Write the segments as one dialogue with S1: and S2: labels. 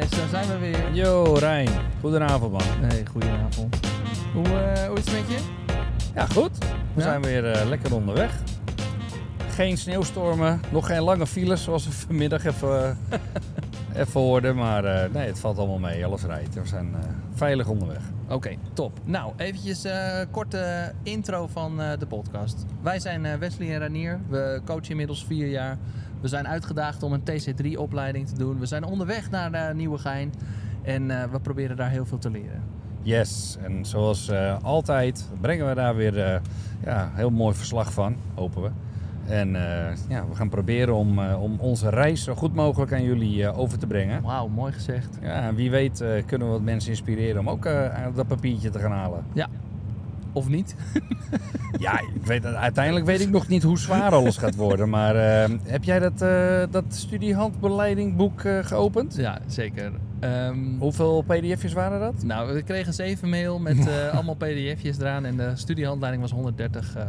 S1: Wes, daar zijn we weer.
S2: Yo, Rijn. Goedenavond, man.
S1: Nee, goedenavond. Hoe, eh, hoe is het met je?
S2: Ja, goed. We
S1: Ja?
S2: zijn weer eh, lekker onderweg. Geen sneeuwstormen, nog geen lange files zoals we vanmiddag even, even hoorden. Maar eh, nee, het valt allemaal mee. Alles rijdt. We zijn eh, veilig onderweg.
S1: Oké, top. Nou, eventjes eh korte intro van eh, de podcast. Wij zijn eh, Wesley en Ranier. We coachen inmiddels vier jaar. We zijn uitgedaagd om een TC3-opleiding te doen. We zijn onderweg naar uh, Nieuwegein. En eh, we proberen daar heel veel te leren.
S2: Yes, en zoals eh, altijd brengen we daar weer eh ja, heel mooi verslag van, hopen we. En eh, ja, we gaan proberen om, eh, om onze reis zo goed mogelijk aan jullie eh, over te brengen.
S1: Wauw, mooi gezegd.
S2: Ja, en wie weet eh, kunnen we wat mensen inspireren om ook eh, dat papiertje te gaan halen.
S1: Of niet?
S2: Ja, ik weet, uiteindelijk weet ik nog niet hoe zwaar alles gaat worden. Maar eh, heb jij dat, eh dat studiehandbeleidingboek eh, geopend?
S1: Ja, zeker. Ehm,
S2: Hoeveel pdf'jes waren dat?
S1: Nou, we kregen zeven mail met eh, allemaal pdf'jes eraan en de studiehandleiding was 130. eh.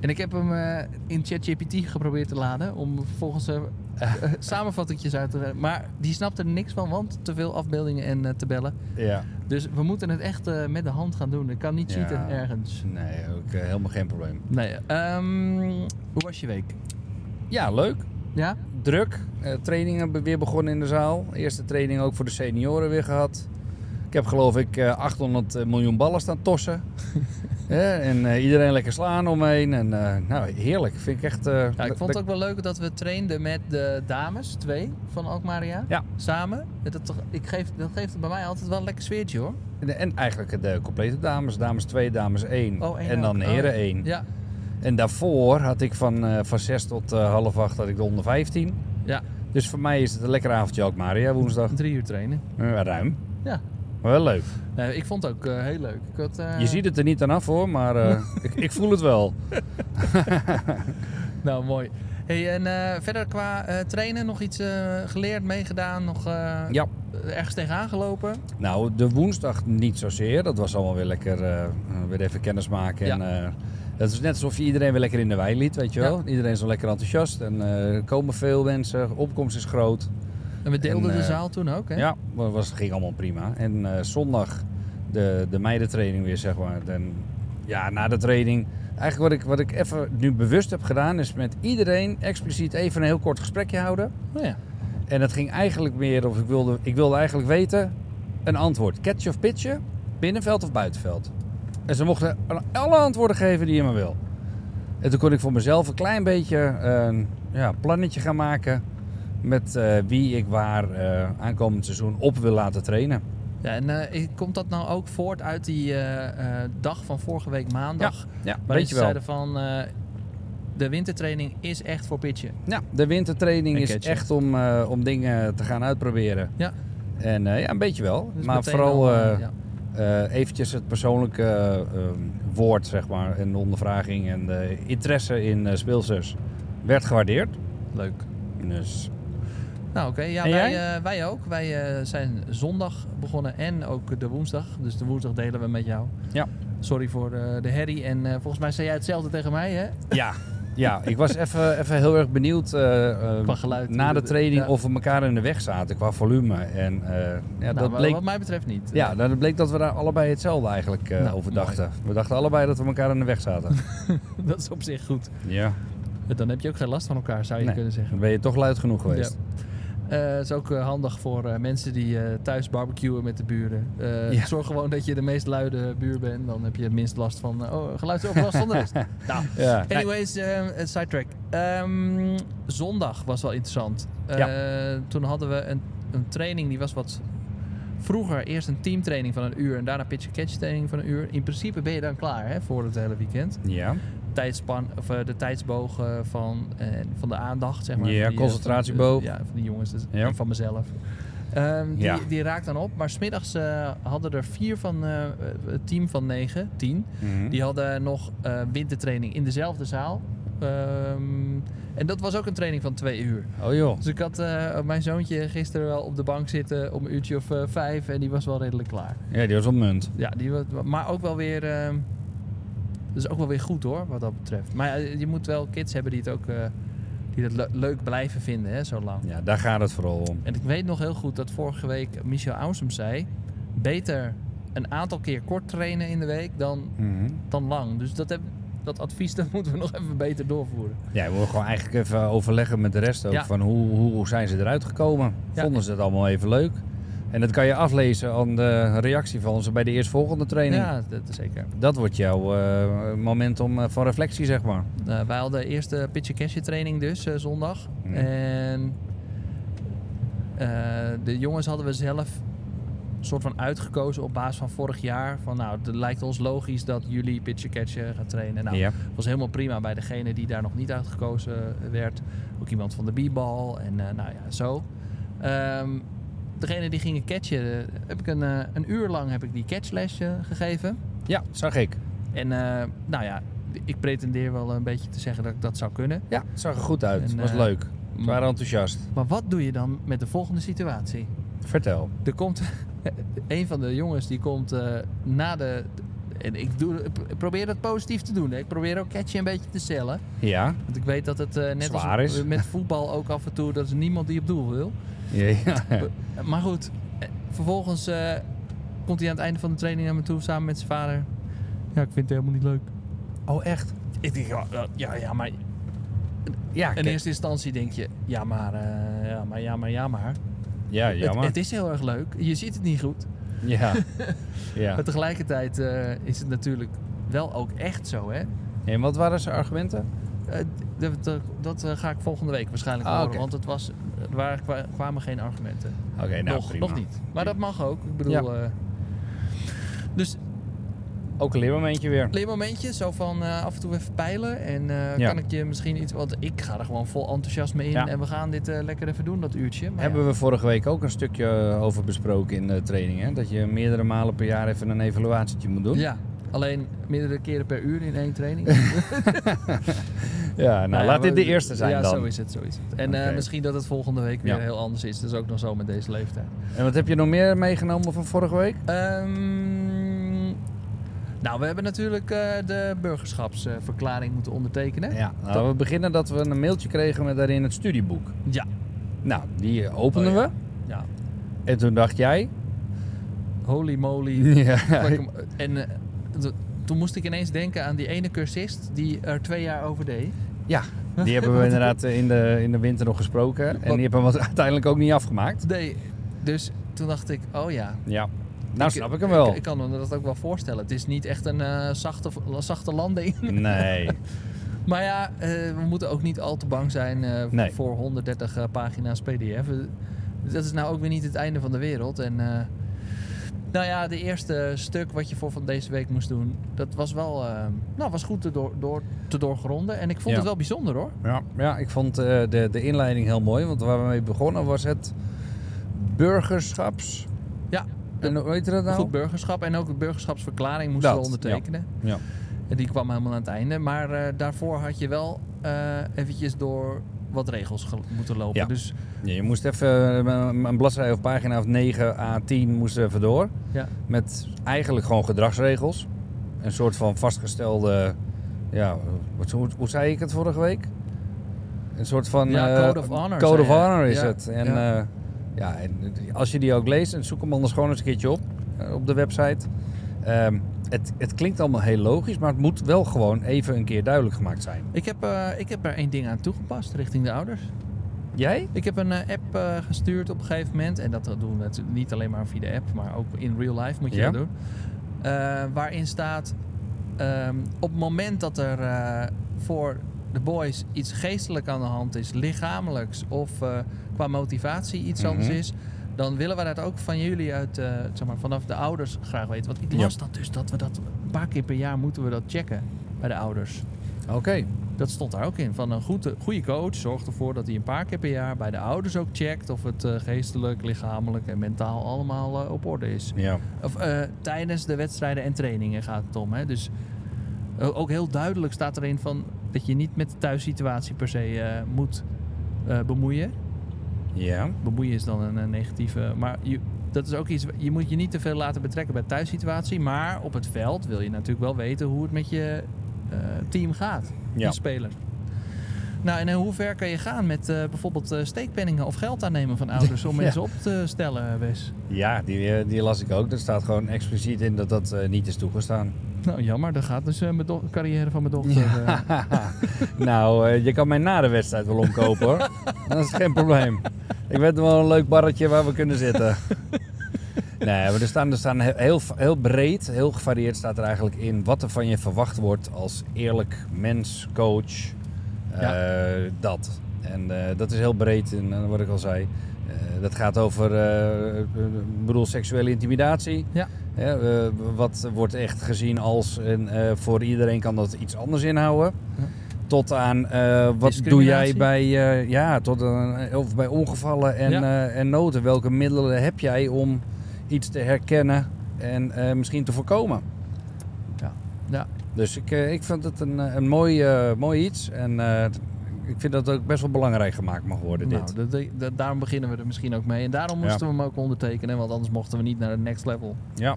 S1: en ik heb hem eh, in ChatGPT geprobeerd te laden om vervolgens eh eh, samenvattingjes uit te Maar die snapte er niks van, want te veel afbeeldingen en tabellen.
S2: Ja.
S1: Dus we moeten het echt met de hand gaan doen. Ik kan niet
S2: Ja.
S1: cheaten ergens.
S2: Nee, ook helemaal geen probleem.
S1: Nee, ehm, hoe was je week?
S2: Ja, leuk.
S1: Ja?
S2: Druk. Eh, trainingen weer begonnen in de zaal. Eerste training ook voor de senioren weer gehad. Ik heb geloof ik eh, 800 miljoen ballen staan tossen. Ja, en eh, iedereen lekker slaan omheen. En eh, nou, heerlijk. Vind ik echt... eh,
S1: Ja, ik vond het ook wel leuk dat we trainden met de dames, twee van Alkmaria.
S2: Ja.
S1: Samen. Dat, toch- ik geef, dat geeft bij mij altijd wel een lekker sfeertje hoor.
S2: En- En eigenlijk de complete dames. Dames 2, dames 1.
S1: Oh, één
S2: en dan
S1: ook.
S2: heren
S1: Oh,
S2: 1.
S1: Ja,
S2: En daarvoor had ik van, eh van 6 tot eh, half 8 had ik de onder 15.
S1: Ja.
S2: Dus voor mij is het een lekker avondje ook, Maria, woensdag.
S1: drie uur trainen.
S2: Ruim.
S1: Ja.
S2: Maar wel leuk.
S1: Nee, ik vond het ook eh, heel leuk. Ik had,
S2: Je ziet het er niet aan af hoor, maar ik, ik voel het wel.
S1: Nou, mooi. Hey, en verder qua trainen nog iets geleerd, meegedaan, nog
S2: Ja.
S1: ergens tegenaan gelopen?
S2: Nou, de woensdag niet zozeer. Dat was allemaal weer lekker, weer even kennis maken. En, het is net alsof je iedereen weer lekker in de wei liet, weet je wel. Iedereen is wel lekker enthousiast. En eh, er komen veel mensen, opkomst is groot.
S1: En we deelden
S2: En,
S1: de
S2: eh,
S1: zaal toen ook, hè?
S2: Ja, dat was, ging allemaal prima. En eh, zondag de, de meidentraining weer, zeg maar. En, ja, na de training... Eigenlijk wat ik, wat ik even nu bewust heb gedaan... is met iedereen expliciet even een heel kort gesprekje houden.
S1: Oh, ja.
S2: En dat ging eigenlijk meer... of ik wilde, ik wilde eigenlijk weten... een antwoord. Catch of pitchen? Binnenveld of buitenveld? En ze mochten alle antwoorden geven die je maar wil. En toen kon ik voor mezelf een klein beetje... een ja, plannetje gaan maken... met eh, wie ik waar eh, aankomend seizoen op wil laten trainen.
S1: ja en eh, komt dat nou ook voort uit die eh, eh, dag van vorige week maandag?
S2: Ja,
S1: Waarin
S2: weet
S1: ze
S2: je wel.
S1: zeiden van... eh, de wintertraining is echt voor pitchen.
S2: Ja, de wintertraining
S1: En
S2: is
S1: catchen.
S2: echt om, eh, om dingen te gaan uitproberen.
S1: Ja.
S2: En eh, ja, een beetje wel.
S1: Dus
S2: maar vooral
S1: al, eh,
S2: eh,
S1: ja.
S2: Eh, eventjes het persoonlijke eh, ehm, woord, zeg maar, en de ondervraging en de interesse in eh speelsters werd gewaardeerd.
S1: Leuk.
S2: Dus
S1: Nou oké, ja, wij, wij ook. Wij zijn zondag begonnen en ook de woensdag. Dus de woensdag delen we met jou.
S2: Ja.
S1: Sorry voor de, de herrie. En volgens mij zei jij hetzelfde tegen mij, hè?
S2: ja, ja, ik was even, even heel erg benieuwd eh, eh,
S1: geluid.
S2: na de training
S1: Ja.
S2: of we elkaar in de weg zaten qua volume. En eh, ja,
S1: Nou,
S2: dat bleek
S1: Wat mij betreft niet.
S2: Ja, nou, dat bleek dat we daar allebei hetzelfde eigenlijk
S1: Nou,
S2: over
S1: mooi.
S2: dachten. We dachten allebei dat we elkaar in de weg zaten.
S1: dat is op zich goed.
S2: ja,
S1: Dan heb je ook geen last van elkaar, zou je
S2: Nee.
S1: kunnen zeggen.
S2: dan ben je toch luid genoeg geweest.
S1: Het is ook eh, handig voor eh, mensen die eh, thuis barbecuen met de buren. Eh,
S2: Ja.
S1: Zorg gewoon dat je de meest luide buur bent. Dan heb je het minst last van oh, geluidsoverlast van de rest. nou,
S2: Ja.
S1: anyways, eh, sidetrack. Ehm, zondag was wel interessant. Eh, Toen hadden we een, een training die was wat vroeger. Eerst een teamtraining van een uur en daarna pitch-catch training van een uur. In principe ben je dan klaar hè, voor het hele weekend.
S2: Ja.
S1: Tijdspan, of, eh, de tijdsboog van, eh, van de aandacht, zeg maar.
S2: Ja,
S1: die, eh,
S2: concentratieboog.
S1: ja, van die jongens dus,
S2: Ja.
S1: en van mezelf. Ehm, die,
S2: Ja.
S1: die raakt dan op. Maar smiddags eh hadden er vier van het team van negen, tien.
S2: Mhm.
S1: Die hadden nog wintertraining in dezelfde zaal. Ehm, en dat was ook een training van twee uur.
S2: Oh joh.
S1: Dus ik had eh, mijn zoontje gisteren wel op de bank zitten om een uurtje of eh, vijf. En die was wel redelijk klaar.
S2: Ja, die was op munt.
S1: Ja, die, wa- maar ook wel weer... ehm, dat is ook wel weer goed hoor, wat dat betreft. Maar ja, je moet wel kids hebben die het ook... eh, die dat le- leuk blijven vinden, hè, zo lang.
S2: Ja, daar gaat het vooral om.
S1: En ik weet nog heel goed dat vorige week Michel Ausum zei... beter een aantal keer kort trainen in de week dan,
S2: Mhm.
S1: dan lang. Dus dat, heb, dat advies dat moeten we nog even beter doorvoeren.
S2: Ja, we moeten gewoon eigenlijk even overleggen met de rest ook.
S1: Ja.
S2: Van hoe, hoe, zijn ze eruit gekomen? Vonden ze het allemaal even leuk? En dat kan je aflezen aan de reactie van ze bij de eerstvolgende training.
S1: Ja, dat is zeker.
S2: Dat wordt jouw eh, moment om, eh, van reflectie, zeg maar.
S1: Uh, wij hadden de eerste pitch cashje training dus, zondag. En de jongens hadden we zelf soort van uitgekozen op basis van vorig jaar. Van nou, het lijkt ons logisch dat jullie pitch catchen gaan trainen. Nou,
S2: ja.
S1: was helemaal prima bij degene die daar nog niet uitgekozen werd. Ook iemand van de b-ball en eh, nou ja, zo. Ehm, degene die gingen catchen, eh, heb ik een, eh, een uur lang heb ik die catchles gegeven.
S2: ja, zag ik.
S1: En nou ja, ik pretendeer wel een beetje te zeggen dat ik dat zou kunnen.
S2: Ja, het zag er goed uit.
S1: En,
S2: was leuk. Ze waren enthousiast.
S1: Maar wat doe je dan met de volgende situatie?
S2: Vertel.
S1: Er komt een van de jongens die komt eh, na de. En ik, doe, ik probeer dat positief te doen. Hè. Ik probeer ook catchy een beetje te cellen.
S2: Ja.
S1: Want ik weet dat het eh, net
S2: Zwaar
S1: als
S2: is.
S1: met voetbal ook af en toe... dat is niemand die op doel wil.
S2: Ja, ja.
S1: Maar goed, eh, vervolgens komt hij aan het einde van de training naar me toe... samen met zijn vader. Ja, ik vind het helemaal niet leuk.
S2: Oh, echt?
S1: Ik denk, ja, ja, maar...
S2: Ja,
S1: In eerste instantie denk je... ja, maar, ja, maar, ja, maar, ja, maar...
S2: Ja,
S1: Het,
S2: jammer.
S1: het is heel erg leuk. Je ziet het niet goed.
S2: Ja. ja.
S1: Maar tegelijkertijd eh, is het natuurlijk wel ook echt zo, hè?
S2: En wat waren zijn argumenten?
S1: Eh, d- d- dat eh, ga ik volgende week waarschijnlijk
S2: Ah,
S1: horen. Want het was, er waren, kwamen geen argumenten.
S2: Oké, nou
S1: nog,
S2: prima.
S1: nog niet. Maar dat mag ook. Ik bedoel...
S2: Ja.
S1: dus
S2: Ook een leermomentje weer.
S1: leermomentje, zo van eh, af en toe even peilen. En eh,
S2: Ja.
S1: kan ik je misschien iets... Want ik ga er gewoon vol enthousiasme in.
S2: Ja.
S1: En we gaan dit eh, lekker even doen, dat uurtje. Maar
S2: Hebben
S1: ja.
S2: we vorige week ook een stukje over besproken in de training. Hè? Dat je meerdere malen per jaar even een evaluatietje moet doen.
S1: Ja, alleen meerdere keren per uur in één training.
S2: Ja, nou,
S1: Nou ja,
S2: laat dit de eerste zijn
S1: ja,
S2: dan.
S1: zo is het, zo is het. En misschien dat het volgende week weer
S2: Ja.
S1: heel anders is. Dat is ook nog zo met deze leeftijd.
S2: En wat heb je nog meer meegenomen van vorige week?
S1: Ehm, nou, we hebben natuurlijk eh, de burgerschapsverklaring moeten ondertekenen.
S2: Ja, nou, we beginnen dat we een mailtje kregen met daarin het studieboek.
S1: Ja.
S2: Nou, die openden
S1: Oh ja.
S2: we.
S1: ja.
S2: En toen dacht jij...
S1: Holy moly.
S2: Ja,
S1: en eh, toen moest ik ineens denken aan die ene cursist die er twee jaar over deed.
S2: ja die hebben we inderdaad eh, in de, in de winter nog gesproken. En die hebben we uiteindelijk ook niet afgemaakt.
S1: Nee. Dus toen dacht ik, oh ja.
S2: Ja, nou snap ik hem wel.
S1: Ik, ik kan me dat ook wel voorstellen. Het is niet echt een eh, zachte, zachte landing.
S2: Nee.
S1: Maar ja, eh, we moeten ook niet al te bang zijn eh,
S2: Nee.
S1: voor 130 eh, pagina's PDF. Dat is nou ook weer niet het einde van de wereld. En nou ja, de eerste stuk wat je voor van deze week moest doen, dat was wel nou, was goed te, door, door, te doorgronden. En ik vond
S2: Ja.
S1: het wel bijzonder hoor.
S2: Ja, ja ik vond de, de inleiding heel mooi. Want waar we mee begonnen was het burgerschaps...
S1: Ja.
S2: En hoe heet dat nou?
S1: Goed burgerschap en ook de burgerschapsverklaring moesten we ondertekenen.
S2: Ja.
S1: En die kwam helemaal aan het einde. Maar eh, daarvoor had je wel eh, eventjes door wat regels ge- moeten lopen.
S2: Ja.
S1: Dus
S2: Ja, je moest even eh, een bladzijde of pagina of 9 à 10 moesten even door.
S1: ja,
S2: Met eigenlijk gewoon gedragsregels. Een soort van vastgestelde... Ja, wat, hoe, hoe zei ik het vorige week? Een soort van...
S1: Ja, code of honor,
S2: Code of honor is het. En,
S1: ja.
S2: en als je die ook leest, en zoek hem anders gewoon eens een keertje op. eh, op de website. Ehm, het, het klinkt allemaal heel logisch, maar het moet wel gewoon even een keer duidelijk gemaakt zijn.
S1: ik heb, eh, ik heb er één ding aan toegepast richting de ouders.
S2: Jij?
S1: Ik heb een eh, app gestuurd op een gegeven moment. En dat doen we natuurlijk niet alleen maar via de app, maar ook in real life moet je
S2: Ja.
S1: dat doen. Waarin staat, ehm, op het moment dat er voor de boys iets geestelijk aan de hand is, lichamelijks of eh, qua motivatie iets
S2: Mhm.
S1: anders is, dan willen we dat ook van jullie uit, eh, zeg maar, vanaf de ouders graag weten. Want ik
S2: Ja.
S1: las dat dus, dat we dat een paar keer per jaar moeten we dat checken bij de ouders.
S2: Oké.
S1: Dat stond daar ook in. Van een goede, goede coach zorgt ervoor dat hij een paar keer per jaar bij de ouders ook checkt of het eh, geestelijk, lichamelijk en mentaal allemaal op orde is.
S2: Ja.
S1: Of tijdens de wedstrijden en trainingen gaat het om. Hè? Dus ook heel duidelijk staat erin van dat je niet met de thuissituatie per se eh, moet eh, bemoeien.
S2: Ja.
S1: Bemoeien is dan een, eh, negatieve. Maar je, dat is ook iets. Je moet je niet te veel laten betrekken bij de thuissituatie. Maar op het veld wil je natuurlijk wel weten hoe het met je team gaat.
S2: Ja.
S1: Speler. Nou, en hoe ver kan je gaan met bijvoorbeeld steekpenningen of geld aannemen van ouders om
S2: Ja.
S1: mensen op te stellen, Wes?
S2: Ja, die, die las ik ook. Er staat gewoon expliciet in dat dat niet is toegestaan.
S1: Nou, jammer. Dan gaat dus eh, mijn do- carrière van mijn dochter. eh.
S2: nou, eh, je kan mij na de wedstrijd wel omkopen hoor. dat is geen probleem. Ik weet wel een leuk barretje waar we kunnen zitten. Nee, maar er staan, er staan he- heel, heel breed, heel gevarieerd staat er eigenlijk in wat er van je verwacht wordt als eerlijk mens, coach. dat. En dat is heel breed, en, wat ik al zei. Dat gaat over, ik bedoel, seksuele intimidatie.
S1: Ja.
S2: Hè, wat wordt echt gezien als, en eh, voor iedereen kan dat iets anders inhouden.
S1: Ja.
S2: Tot aan, eh, wat doe jij bij, eh, ja, tot aan, of bij ongevallen en,
S1: Ja.
S2: eh, en noden. Welke middelen heb jij om iets te herkennen en misschien te voorkomen?
S1: Ja. Ja.
S2: Dus ik, ik vind het een, een mooi, mooi iets. En ik vind dat ook best wel belangrijk gemaakt mag worden,
S1: Nou,
S2: dit.
S1: dat- dat- dat- daarom beginnen we er misschien ook mee. En daarom
S2: Ja.
S1: moesten we hem ook ondertekenen, want anders mochten we niet naar het next level.
S2: Ja.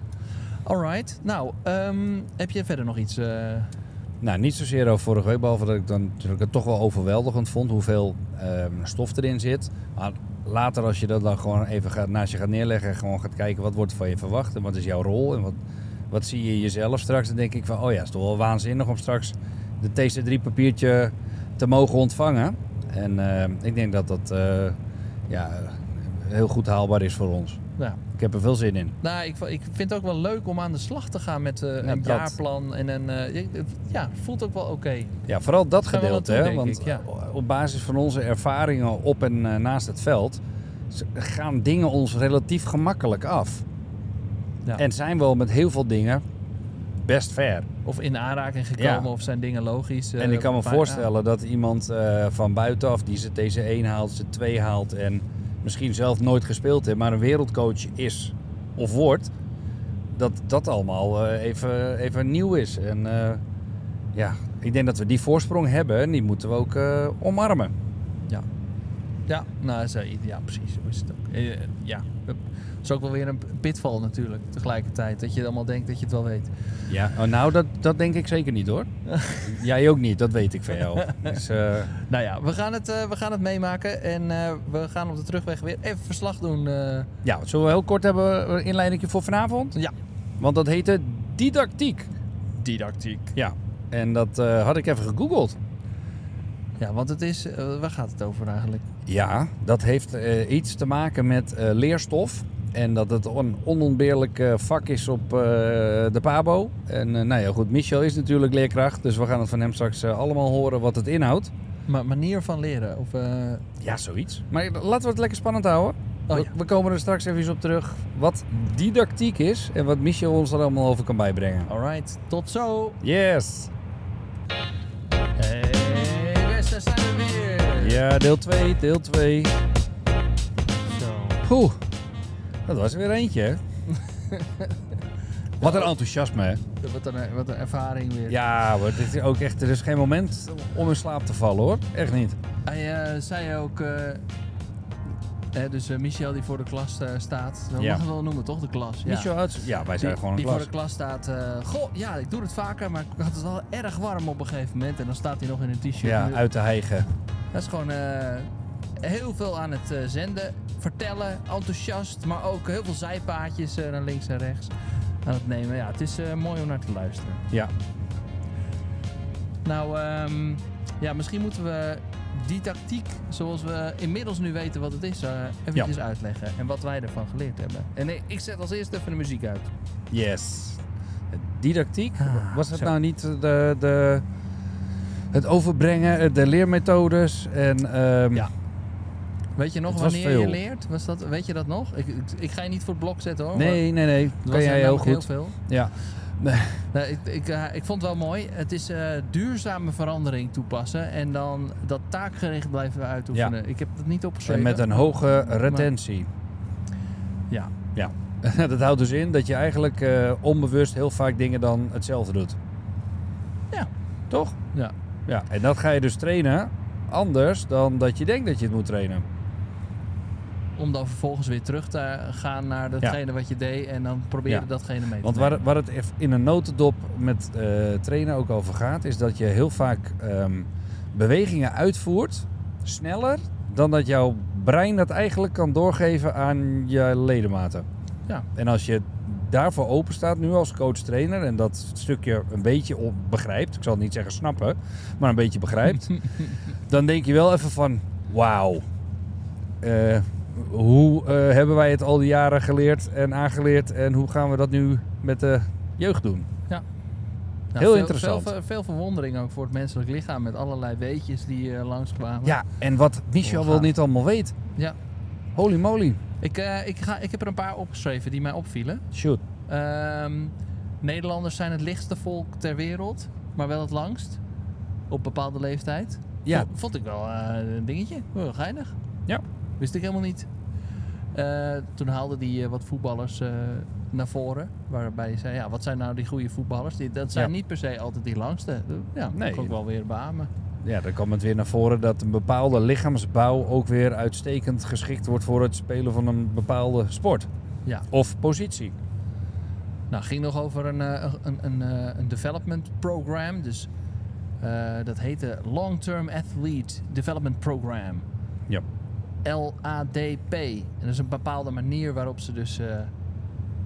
S1: Alright. Nou, ehm, heb je verder nog iets? eh,
S2: Nou, niet zozeer over vorige week, behalve dat ik, dan, het toch wel overweldigend vond hoeveel ehm, stof erin zit. Maar later als je dat dan gewoon even gaat, naast je gaat neerleggen en gewoon gaat kijken wat wordt van je verwacht en wat is jouw rol en wat, wat zie je jezelf straks, dan denk ik van, oh ja, het is toch wel waanzinnig om straks de TC3 papiertje te mogen ontvangen. En ehm, ik denk dat dat eh, ja, heel goed haalbaar is voor ons.
S1: ja.
S2: Ik heb er veel zin in.
S1: Nou, ik, ik vind het ook wel leuk om aan de slag te gaan met eh, een jaarplan. En een, eh, ja, voelt ook wel oké.
S2: Ja, vooral dat gedeelte. hè, want
S1: ik, ja.
S2: op basis van onze ervaringen op en eh, naast het veld gaan dingen ons relatief gemakkelijk af.
S1: Ja.
S2: En zijn we al met heel veel dingen best ver.
S1: Of in aanraking gekomen,
S2: Ja.
S1: of zijn dingen logisch. eh,
S2: en ik kan me voorstellen dat iemand eh, van buitenaf die zijn TC1 haalt, zijn 2 haalt en misschien zelf nooit gespeeld heeft, maar een wereldcoach is of wordt, dat dat allemaal eh, even, even nieuw is. En eh, ja, ik denk dat we die voorsprong hebben en die moeten we ook eh, omarmen.
S1: Ja. Ja, nou, zo, ja, precies. Zo is het ook. Eh, ja, het is ook wel weer een pitval natuurlijk, tegelijkertijd. Dat je allemaal denkt dat je het wel weet.
S2: Ja, oh, nou, dat, dat denk ik zeker niet hoor. Jij ook niet, dat weet ik van jou. Dus, eh,
S1: Nou ja, we gaan het, eh, we gaan het meemaken. En eh, we gaan op de terugweg weer even verslag doen. eh.
S2: ja, zullen we heel kort hebben een inleiding voor vanavond?
S1: Ja.
S2: Want dat heette didactiek.
S1: didactiek.
S2: Ja, en dat eh, had ik even gegoogeld.
S1: Ja, want het is... waar gaat het over eigenlijk?
S2: Ja, dat heeft eh, iets te maken met eh, leerstof. En dat het een onontbeerlijk vak is op eh, de PABO. En eh, nou ja, goed, Michel is natuurlijk leerkracht. Dus we gaan het van hem straks eh, allemaal horen wat het inhoudt.
S1: Ma manier van leren. Of,
S2: Ja, zoiets. Maar laten we het lekker spannend houden.
S1: Oh,
S2: we,
S1: ja.
S2: we komen er straks even op terug wat didactiek is en wat Michel ons er allemaal over kan bijbrengen.
S1: Alright, tot zo.
S2: Yes!
S1: Hey, daar zijn we weer.
S2: Ja, deel 2, deel 2.
S1: Zo.
S2: Oeh, dat was er weer eentje, hè? Wat een enthousiasme, hè?
S1: Wat een, wat een ervaring weer.
S2: Ja, dit is ook echt, er is geen moment om in slaap te vallen, hoor. Echt niet.
S1: Hij eh, zei ook... eh, eh, dus eh, Michel die voor de klas staat. Dat
S2: Ja.
S1: mag het wel noemen, toch? De klas. Ja.
S2: Michel ja, wij zijn
S1: die,
S2: gewoon een
S1: die
S2: klas.
S1: voor de klas staat. goh, ja, ik doe het vaker, maar ik had het wel erg warm op een gegeven moment. En dan staat hij nog in een t-shirt.
S2: Ja, uit de hijgen.
S1: Dat is gewoon heel veel aan het eh, zenden, vertellen, enthousiast, maar ook heel veel zijpaadjes eh, naar links en rechts aan het nemen. Ja, het is eh, mooi om naar te luisteren.
S2: Ja.
S1: Nou, ehm, ja, misschien moeten we die tactiek, zoals we inmiddels nu weten wat het is, eh eventjes uitleggen. En wat wij ervan geleerd hebben. En ik- ik zet als eerste even de muziek uit.
S2: Yes. Didactiek,
S1: Ah,
S2: was het
S1: zo.
S2: nou niet de, de, het overbrengen, de leermethodes en... ehm,
S1: Ja. Weet je nog
S2: Het
S1: wanneer je leert? Was dat, weet je dat nog? Ik, ik, ik ga je niet voor het blok zetten hoor.
S2: Nee, nee, nee.
S1: er was
S2: jij heel goed.
S1: heel veel.
S2: Ja.
S1: Nee, ik, ik, eh, ik vond het wel mooi. Het is eh, duurzame verandering toepassen en dan dat taakgericht blijven uitoefenen. Ik heb dat niet
S2: En
S1: opgeschreven.
S2: met een hoge retentie.
S1: Ja.
S2: Ja. dat houdt dus in dat je eigenlijk eh, onbewust heel vaak dingen dan hetzelfde doet.
S1: Ja.
S2: Toch?
S1: Ja.
S2: Ja. En dat ga je dus trainen anders dan dat je denkt dat je het moet trainen.
S1: Om dan vervolgens weer terug te gaan naar datgene wat je deed en dan proberen datgene mee te
S2: Want waar, waar het in een notendop met eh, trainen ook over gaat, is dat je heel vaak ehm, bewegingen uitvoert sneller dan dat jouw brein dat eigenlijk kan doorgeven aan je ledematen.
S1: Ja.
S2: En als je daarvoor open staat nu als coach-trainer en dat stukje een beetje op begrijpt, ik zal niet zeggen snappen, maar een beetje begrijpt, dan denk je wel even van wauw. Eh, hoe eh, hebben wij het al die jaren geleerd en aangeleerd en hoe gaan we dat nu met de jeugd doen?
S1: Nou,
S2: Heel
S1: veel,
S2: interessant.
S1: Veel, veel verwondering ook voor het menselijk lichaam met allerlei weetjes die eh, langskwamen.
S2: Ja, en wat Michel
S1: Heel
S2: wel niet allemaal weet.
S1: Ja.
S2: Holy moly.
S1: Ik, eh, ik, ga, ik heb er een paar opgeschreven die mij opvielen.
S2: Shoot.
S1: Ehm, Nederlanders zijn het lichtste volk ter wereld, maar wel het langst. Op bepaalde leeftijd.
S2: Ja.
S1: Vond, vond ik wel een dingetje. Wel geinig.
S2: Ja.
S1: Wist ik helemaal niet. Eh, toen haalde die eh, wat voetballers eh, naar voren. Waarbij hij zei, ja, wat zijn nou die goede voetballers? Die, dat zijn
S2: Ja.
S1: niet per se altijd die langste. Ja,
S2: Nee.
S1: ook wel weer beamen.
S2: Ja, dan kwam het weer naar voren dat een bepaalde lichaamsbouw ook weer uitstekend geschikt wordt voor het spelen van een bepaalde sport.
S1: Ja.
S2: Of positie.
S1: Nou, het ging nog over een, een, een, een development program. Dus dat heette Long Term Athlete Development Program.
S2: Ja.
S1: LADP. En dat is een bepaalde manier waarop ze dus eh,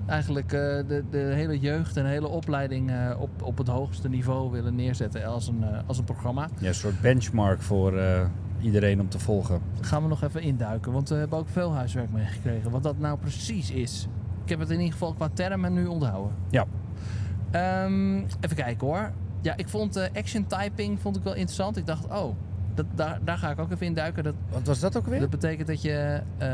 S1: eigenlijk eh, de, de hele jeugd en de hele opleiding eh, op, op het hoogste niveau willen neerzetten als een, als een programma.
S2: Ja, een soort benchmark voor iedereen om te volgen.
S1: Daar gaan we nog even induiken, want we hebben ook veel huiswerk meegekregen. Wat dat nou precies is. Ik heb het in ieder geval qua termen nu onthouden.
S2: Ja.
S1: Ehm, even kijken hoor. Ja, ik vond action typing vond ik wel interessant. Ik dacht, oh, dat, daar, daar ga ik ook even in duiken. Dat,
S2: Wat was dat ook weer?
S1: dat betekent dat je eh,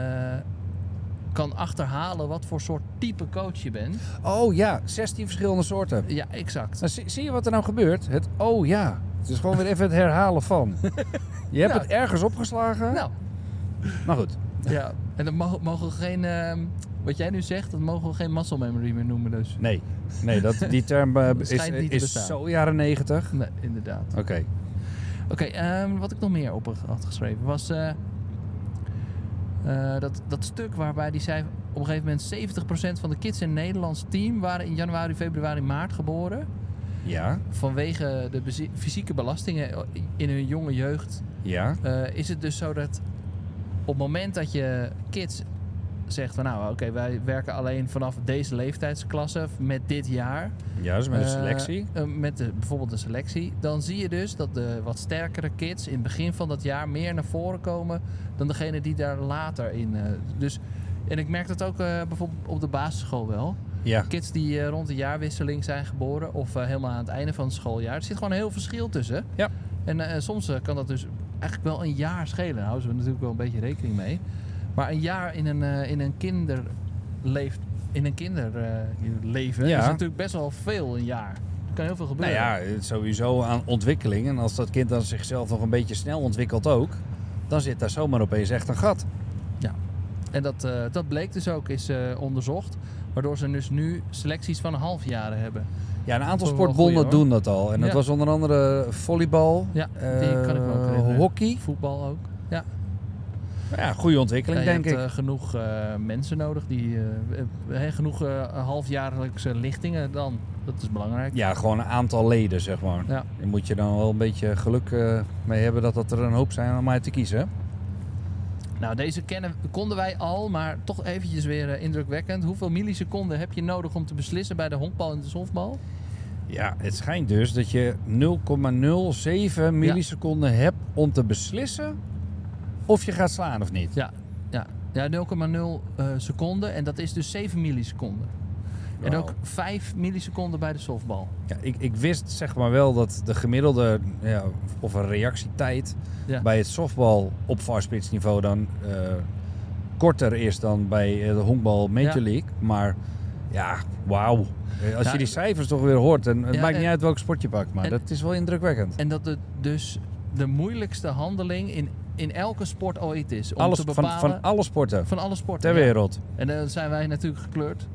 S1: kan achterhalen wat voor soort type coach je bent.
S2: Oh ja, 16 verschillende soorten.
S1: Ja, exact.
S2: Nou, zie, zie je wat er nou gebeurt? Het oh ja. Het is gewoon weer even het herhalen van. Je hebt het ergens opgeslagen.
S1: Nou,
S2: Maar goed.
S1: ja. En dan mogen, mogen we geen, ehm, wat jij nu zegt, dat mogen we geen muscle memory meer noemen dus.
S2: Nee, nee dat, die term eh, is, is zo jaren 90.
S1: Nee, inderdaad.
S2: Oké.
S1: Oké, ehm, wat ik nog meer op had geschreven was eh, eh, dat, dat stuk waarbij die zei op een gegeven moment 70% van de kids in het Nederlands team waren in januari, februari, maart geboren.
S2: Ja,
S1: Vanwege de fysieke belastingen in hun jonge jeugd
S2: ja.
S1: eh, is het dus zo dat op het moment dat je kids zegt van nou oké wij werken alleen vanaf deze leeftijdsklasse met dit jaar
S2: Juist, met de
S1: eh,
S2: selectie.
S1: eh, met de, bijvoorbeeld de selectie. Dan zie je dus dat de wat sterkere kids in het begin van dat jaar meer naar voren komen dan degene die daar later in. eh, dus, en ik merk dat ook bijvoorbeeld op de basisschool wel.
S2: Ja.
S1: Kids die rond de jaarwisseling zijn geboren of helemaal aan het einde van het schooljaar. Er zit gewoon een heel verschil tussen.
S2: Ja.
S1: En soms kan dat dus eigenlijk wel een jaar schelen. Daar houden we natuurlijk wel een beetje rekening mee. Maar een jaar in een, eh, in een kinderleef, in een kinderleven
S2: Ja.
S1: is natuurlijk best wel veel een jaar. Er kan heel veel
S2: Nou
S1: gebeuren.
S2: ja, het is sowieso aan ontwikkeling. En als dat kind dan zichzelf nog een beetje snel ontwikkelt ook, dan zit daar zomaar opeens echt een gat.
S1: En dat, eh, dat bleek dus ook, is eh, onderzocht. Waardoor ze dus nu selecties van halfjaren hebben.
S2: Ja, een aantal sportbonden
S1: goeie,
S2: doen dat al. En dat
S1: Ja.
S2: was onder andere volleybal,
S1: Ja, die kan ik me ook herinneren.
S2: hockey.
S1: Voetbal ook. Ja,
S2: Ja, goede ontwikkeling,
S1: Ja,
S2: denk
S1: hebt
S2: ik.
S1: eh, genoeg eh, mensen nodig. Die, eh, genoeg halfjaarlijkse lichtingen dan. Dat is belangrijk.
S2: Ja, gewoon een aantal leden, zeg maar.
S1: Ja.
S2: Daar moet je dan wel een beetje geluk mee hebben dat, dat er een hoop zijn om uit te kiezen.
S1: Nou, deze kennen, konden wij al, maar toch eventjes weer indrukwekkend. Hoeveel milliseconden heb je nodig om te beslissen bij de honkbal en de softbal?
S2: Ja, het schijnt dus dat je 0,07 milliseconden hebt om te beslissen of je gaat slaan of niet.
S1: Ja, ja. ja 0,0 eh, seconden en dat is dus 7 milliseconden. En ook 5 milliseconden bij de softbal.
S2: Ja, ik, ik wist zeg maar wel dat de gemiddelde ja, of een reactietijd
S1: Ja.
S2: bij het softbal op varstsplitsniveau dan eh, korter is dan bij eh, de honkbal Major
S1: Ja.
S2: League. Maar ja, wauw. Als
S1: Ja.
S2: je die cijfers toch weer hoort, en het
S1: Ja,
S2: maakt
S1: en-
S2: niet uit welk sport je pakt, maar
S1: en-
S2: dat is wel indrukwekkend.
S1: En dat het dus de moeilijkste handeling in, in elke sport ooit is. Om
S2: Alles,
S1: te
S2: van,
S1: bepalen,
S2: van alle sporten
S1: van alle sporten.
S2: ter wereld.
S1: En dan zijn wij natuurlijk gekleurd.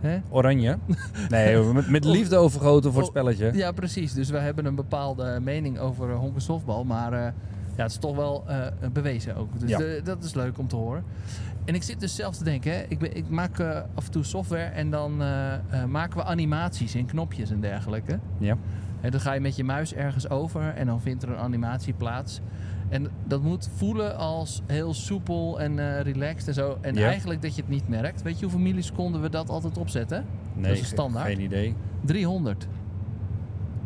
S1: Hè?
S2: Oranje. Nee, met, met liefde overgoten voor het
S1: Oh,
S2: spelletje.
S1: Ja, precies. Dus we hebben een bepaalde mening over uh, honk en softbal. Maar eh, ja, het is toch wel eh, bewezen ook. Dus
S2: Ja.
S1: de- dat is leuk om te horen. En ik zit dus zelf te denken. Hè, ik, ben, ik maak eh, af en toe software en dan eh, eh, maken we animaties in knopjes en dergelijke.
S2: Ja.
S1: En dan ga je met je muis ergens over en dan vindt er een animatie plaats. En dat moet voelen als heel soepel en eh, relaxed en zo. En
S2: Ja.
S1: eigenlijk dat je het niet merkt. Weet je hoeveel milliseconden we dat altijd opzetten?
S2: Nee,
S1: is een standaard.
S2: Geen idee.
S1: 300.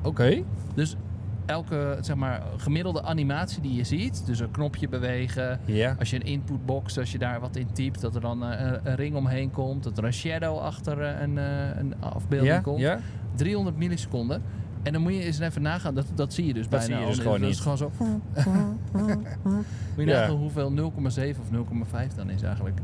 S2: Oké.
S1: Dus elke zeg maar, gemiddelde animatie die je ziet, dus een knopje bewegen,
S2: Ja.
S1: als je een inputbox, als je daar wat in typt, dat er dan eh, een, een ring omheen komt, dat er een shadow achter eh, een, een afbeelding
S2: Ja?
S1: komt.
S2: Ja?
S1: 300 milliseconden. En dan moet je eens even nagaan, dat, dat zie je dus
S2: Dat
S1: bijna
S2: zie je
S1: al.
S2: dus gewoon
S1: dat
S2: niet.
S1: is gewoon zo. moet je
S2: Ja.
S1: nagaan hoeveel 0,7 of 0,5 dan is eigenlijk.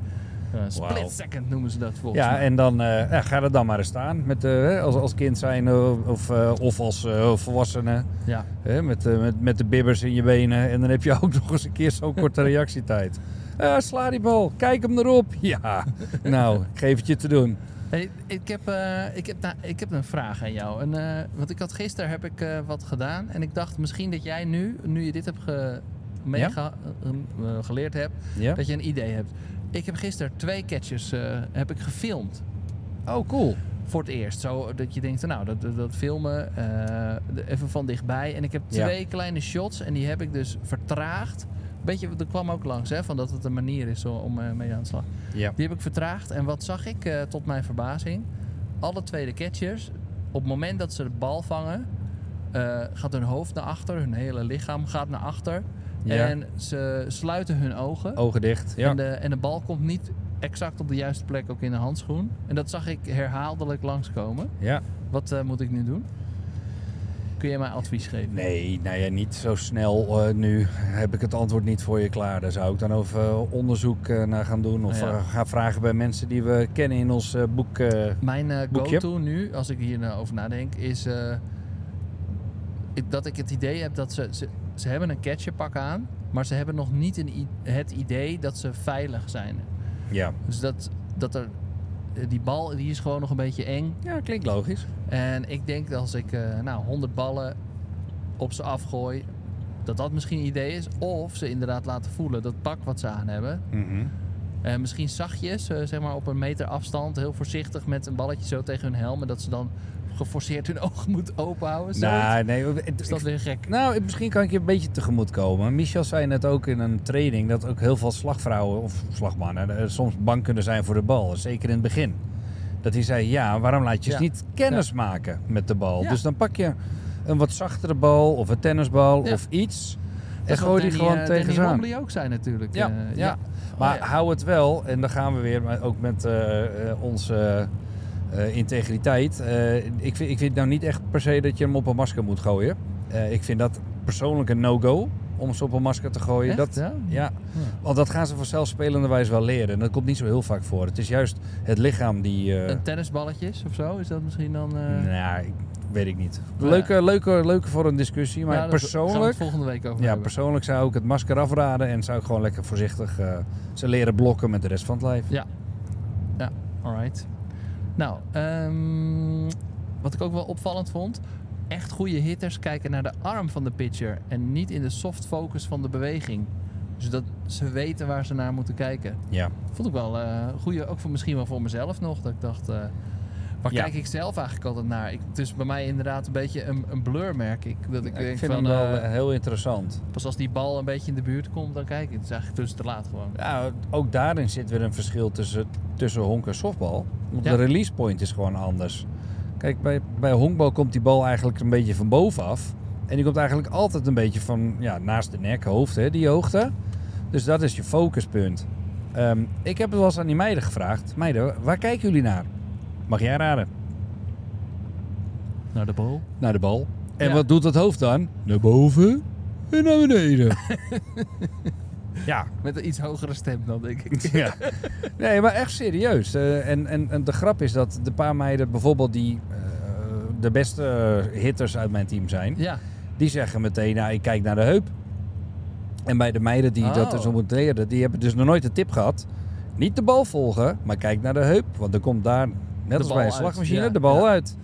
S1: Split second noemen ze dat volgens
S2: Ja,
S1: mij.
S2: en dan eh, ja, ga er dan maar eens staan. Met, eh, hè, als, als kind zijn eh, of, eh, of als eh, volwassene.
S1: Ja.
S2: Hè, met, met, met de bibbers in je benen. En dan heb je ook nog eens een keer zo'n korte reactietijd. Ja, sla die bal. Kijk hem erop. Ja, nou, ik geef het je te doen.
S1: Hey, ik, heb, eh, ik, heb, nou, ik heb een vraag aan jou. En, eh, want ik had gisteren heb ik eh, wat gedaan. En ik dacht misschien dat jij nu, nu je dit hebt ge, meega- eh, eh, geleerd hebt,
S2: Ja?
S1: dat je een idee hebt. Ik heb gisteren twee catches heb ik gefilmd.
S2: Oh, cool.
S1: Voor het eerst. Zo dat je denkt, nou, dat, dat, filmen even van dichtbij. En ik heb
S2: Ja.
S1: twee kleine shots en die heb ik dus vertraagd. Beetje, er kwam ook langs, hè, van dat het een manier is om eh, mee aan de slag.
S2: Ja.
S1: Die heb ik vertraagd. En wat zag ik eh, tot mijn verbazing? Alle twee de catchers, op het moment dat ze de bal vangen, eh, gaat hun hoofd naar achter, hun hele lichaam gaat naar achter.
S2: Ja.
S1: En ze sluiten hun ogen.
S2: Ogen dicht. Ja.
S1: En, de, en de bal komt niet exact op de juiste plek ook in de handschoen. En dat zag ik herhaaldelijk langskomen.
S2: ja.
S1: Wat moet ik nu doen? Kun je mij advies geven?
S2: Nee, nou ja, niet zo snel. eh, nu heb ik het antwoord niet voor je klaar. Daar zou ik dan over eh, onderzoek eh, naar gaan doen. Of
S1: Ja.
S2: ga vragen bij mensen die we kennen in ons boek.
S1: Mijn go-to nu, als ik hier nou over nadenk, is dat ik het idee heb dat ze, ze... Ze hebben een catcherpak aan, maar ze hebben nog niet een, het idee dat ze veilig zijn.
S2: ja.
S1: Dus dat, dat er... eh, Die bal die is gewoon nog een beetje eng.
S2: ja, klinkt logisch.
S1: En ik denk dat als ik eh, nou, 100 ballen op ze afgooi, dat dat misschien een idee is. Of ze inderdaad laten voelen dat pak wat ze aan hebben.
S2: Mhm.
S1: Eh, misschien zachtjes, eh, zeg maar op een meter afstand, heel voorzichtig met een balletje zo tegen hun helm. En dat ze dan geforceerd hun ogen moeten openhouden.
S2: Nou, nee. het-
S1: is dat weer gek?
S2: Nou, misschien kan ik je een beetje tegemoet komen. Michel zei net ook in een training dat ook heel veel slagvrouwen of slagmannen eh, soms bang kunnen zijn voor de bal. Zeker in het begin. Dat hij zei, ja, waarom laat je
S1: Ja.
S2: ze niet kennis maken met de bal?
S1: Ja.
S2: Dus dan pak je een wat zachtere bal of een tennisbal of iets.
S1: Dat
S2: En gooi die gewoon
S1: eh,
S2: tegen
S1: Danny ook zijn natuurlijk.
S2: Ja,
S1: eh,
S2: ja.
S1: Oh,
S2: Maar
S1: ja.
S2: hou het wel, en dan gaan we weer, maar ook met eh, onze integriteit. Ik, vind, ik vind nou niet echt per se dat je hem op een masker moet gooien. Ik vind dat persoonlijk een no-go om ze op een masker te gooien.
S1: Echt,
S2: Dat,
S1: ja?
S2: ja, want dat gaan ze vanzelfspelende wijze wel leren. En dat komt niet zo heel vaak voor. Het is juist het lichaam die...
S1: Een tennisballetjes of zo, is dat misschien dan...
S2: nou, ik, weet ik niet.
S1: Ja.
S2: Leuke, leuke, leuke voor een discussie. Maar
S1: ja, daar gaan we
S2: persoonlijk...
S1: het volgende week over
S2: Ja,
S1: hebben.
S2: persoonlijk zou ik het masker afraden en zou ik gewoon lekker voorzichtig eh, ze leren blokken met de rest van het lijf.
S1: Alright. Nou, ehm, wat ik ook wel opvallend vond. Echt goede hitters kijken naar de arm van de pitcher. En niet in de soft focus van de beweging. Dus dat ze weten waar ze naar moeten kijken.
S2: Ja.
S1: Vond ik wel eh goede, ook voor, misschien wel voor mezelf nog. Dat ik dacht, eh, waar
S2: Ja.
S1: kijk ik zelf eigenlijk altijd naar? Ik, het is bij mij inderdaad een beetje een, een blur, merk ik. Dat ik
S2: Ik,
S1: denk
S2: vind
S1: van,
S2: hem wel
S1: eh,
S2: heel interessant.
S1: pas als die bal een beetje in de buurt komt, dan kijk ik. Het is eigenlijk tussen te laat gewoon.
S2: Ja, ook daarin zit weer een verschil tussen, tussen honk en softbal. Want
S1: Ja.
S2: de release point is gewoon anders. Kijk, bij, bij honkbal komt die bal eigenlijk een beetje van bovenaf. En die komt eigenlijk altijd een beetje van ja, naast de nek, hoofd, hè, die hoogte. Dus dat is je focuspunt. Ehm, ik heb het wel eens aan die meiden gevraagd. Meiden, waar kijken jullie naar? Mag jij raden?
S1: Naar de bal.
S2: Naar de bal. En
S1: Ja.
S2: wat doet dat hoofd dan? Naar boven en naar beneden. ja,
S1: Met een iets hogere stem dan, denk ik.
S2: ja. Nee, maar echt serieus. Eh, en, en, en de grap is dat de paar meiden bijvoorbeeld die eh, de beste hitters uit mijn team zijn,
S1: Ja,
S2: die zeggen meteen, nou, ik kijk naar de heup. En bij de meiden die dat
S1: Oh.
S2: dus moeten leren, die hebben dus nog nooit de tip gehad. Niet de bal volgen, maar kijk naar de heup. Want er komt daar, net als bij een slagmachine,
S1: ja,
S2: de bal
S1: ja.
S2: uit.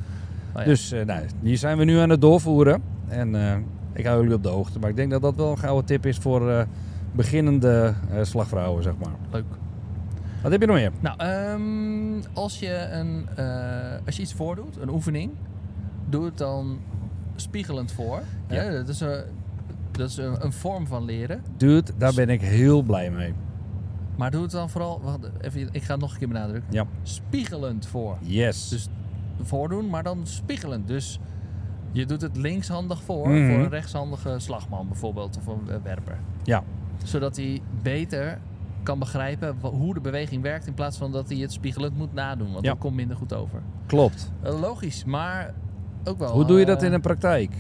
S1: Oh ja.
S2: Dus eh, nou, die zijn we nu aan het doorvoeren. En eh, ik hou jullie op de hoogte. Maar ik denk dat dat wel een gouden tip is voor eh, beginnende eh, slagvrouwen, zeg maar.
S1: leuk.
S2: Wat heb je nog meer?
S1: Nou, ehm, als, je een, eh, als je iets voordoet, een oefening, doe het dan spiegelend voor.
S2: Ja.
S1: Hè? Dat is, een, dat is een, een vorm van leren.
S2: Dude, daar ben ik heel blij mee.
S1: Maar doe het dan vooral... Wacht, even, ik ga het nog een keer benadrukken.
S2: Ja.
S1: Spiegelend voor.
S2: Yes.
S1: Dus voordoen, maar dan spiegelend. Dus je doet het linkshandig voor,
S2: Mhm.
S1: voor een rechtshandige slagman bijvoorbeeld, of een werper.
S2: Ja.
S1: Zodat hij beter kan begrijpen hoe de beweging werkt, in plaats van dat hij het spiegelend moet nadoen. Want
S2: Ja.
S1: dat komt minder goed over.
S2: Klopt.
S1: Eh, logisch, maar ook wel...
S2: Hoe doe je dat
S1: eh,
S2: in de praktijk?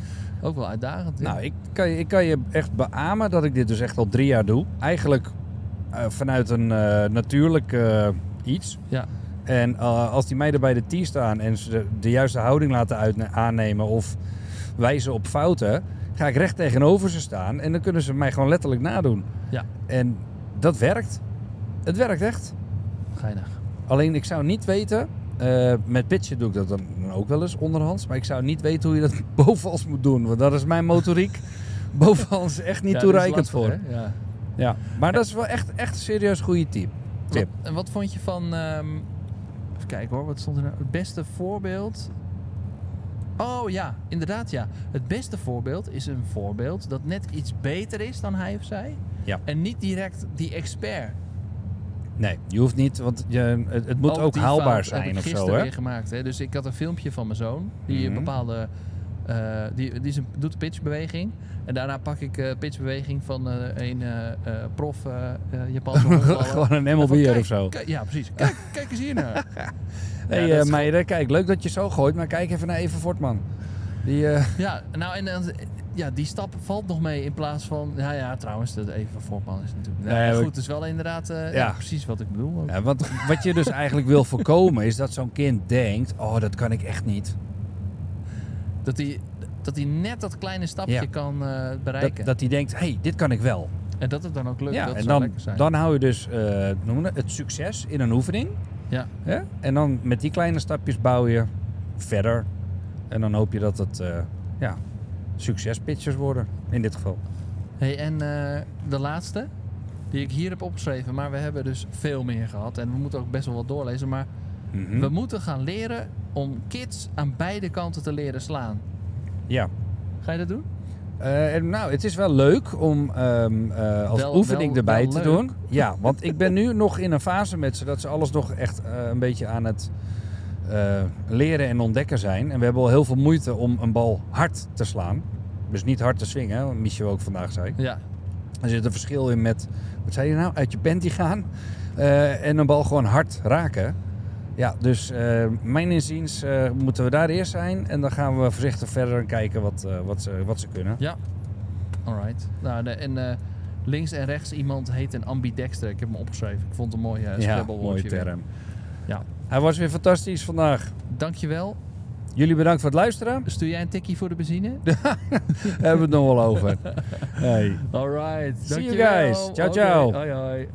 S1: Ook wel uitdagend.
S2: Nou, ik kan, je, ik kan je echt beamen dat ik dit dus echt al drie jaar doe. Eigenlijk vanuit een eh, natuurlijk eh, iets.
S1: Ja.
S2: En eh, als die meiden bij de tee staan en ze de, de juiste houding laten aannemen of wijzen op fouten, ga ik recht tegenover ze staan en dan kunnen ze mij gewoon letterlijk nadoen.
S1: Ja.
S2: En dat werkt. Het werkt echt.
S1: Geinig.
S2: Alleen ik zou niet weten, eh, met pitchen doe ik dat dan ook wel eens onderhands, maar ik zou niet weten hoe je dat bovenals moet doen, want dat is mijn motoriek bovenals echt niet
S1: Ja,
S2: toereikend
S1: lastig,
S2: voor.
S1: hè? Ja.
S2: Ja, maar dat is wel echt, echt een serieus goede tip. Tip.
S1: Wat, en wat vond je van... ehm, even kijken hoor, wat stond er nou? Het beste voorbeeld... Oh ja, inderdaad ja. Het beste voorbeeld is een voorbeeld dat net iets beter is dan hij of zij.
S2: Ja.
S1: En niet direct die expert.
S2: Nee, je hoeft niet, want je, het, het moet ook haalbaar
S1: fout heb
S2: zijn
S1: ik
S2: of zo. Hè?
S1: weer gemaakt. Hè? Dus ik had een filmpje van mijn zoon. Die
S2: Mhm.
S1: een bepaalde... eh, die, die zijn- doet een pitchbeweging. En daarna pak ik eh pitchbeweging van eh, een prof Japanse.
S2: Gewoon een MLB'er
S1: kijk,
S2: of zo.
S1: ja, precies. Kijk, kijk eens hier naar. Ja,
S2: hey, meiden, kijk, leuk dat je zo gooit, maar kijk even naar Even Fortman. Die,
S1: Ja, nou en ja, die stap valt nog mee in plaats van... Ja, ja, trouwens, dat even is natuurlijk...
S2: Nee, maar-
S1: goed, het is wel inderdaad ja. Precies wat ik bedoel.
S2: ja, want wat je dus eigenlijk wil voorkomen is dat zo'n kind denkt, oh dat kan ik echt niet.
S1: Dat hij dat hij net dat kleine stapje
S2: Ja.
S1: kan eh, bereiken.
S2: dat hij denkt, hé, hey, dit kan ik wel.
S1: En dat het dan ook lukt,
S2: ja,
S1: dat
S2: en dan,
S1: zijn.
S2: dan hou je dus eh, noem het, het succes in een oefening.
S1: Ja.
S2: En dan met die kleine stapjes bouw je verder. En dan hoop je dat het eh, ja, succespitchers worden, in dit geval.
S1: Hey, en de laatste, die ik hier heb opgeschreven... Maar we hebben dus veel meer gehad. En we moeten ook best wel wat doorlezen. Maar
S2: Mhm.
S1: we moeten gaan leren om kids aan beide kanten te leren slaan.
S2: Ja.
S1: Ga je dat doen?
S2: Eh, nou, het is wel leuk om ehm, eh, als
S1: Wel-
S2: oefening
S1: wel-
S2: erbij
S1: wel
S2: te
S1: leuk.
S2: doen. Ja, want ik ben nu nog in een fase met ze dat ze alles nog echt eh, een beetje aan het leren en ontdekken zijn. En we hebben al heel veel moeite om een bal hard te slaan. Dus niet hard te swingen, wat Michel ook vandaag zei.
S1: Ja.
S2: Er zit een verschil in met, wat zei je nou, uit je panty gaan en een bal gewoon hard raken. Ja, dus eh, mijn inziens eh, moeten we daar eerst zijn en dan gaan we voorzichtig verder en kijken wat, eh, wat, ze, wat ze kunnen.
S1: Alright. Nou, de- en links en rechts iemand heet een ambidexter. Ik heb hem opgeschreven. Ik vond het een mooi uh,
S2: Ja, mooie
S1: weer.
S2: term.
S1: Ja.
S2: Hij was weer fantastisch vandaag.
S1: Dankjewel.
S2: Jullie bedankt voor het luisteren.
S1: Stuur jij een tikkie voor de benzine?
S2: Daar hebben we het nog wel over. Hey.
S1: Alright.
S2: See you guys. Ciao, ciao.
S1: Hoi hoi.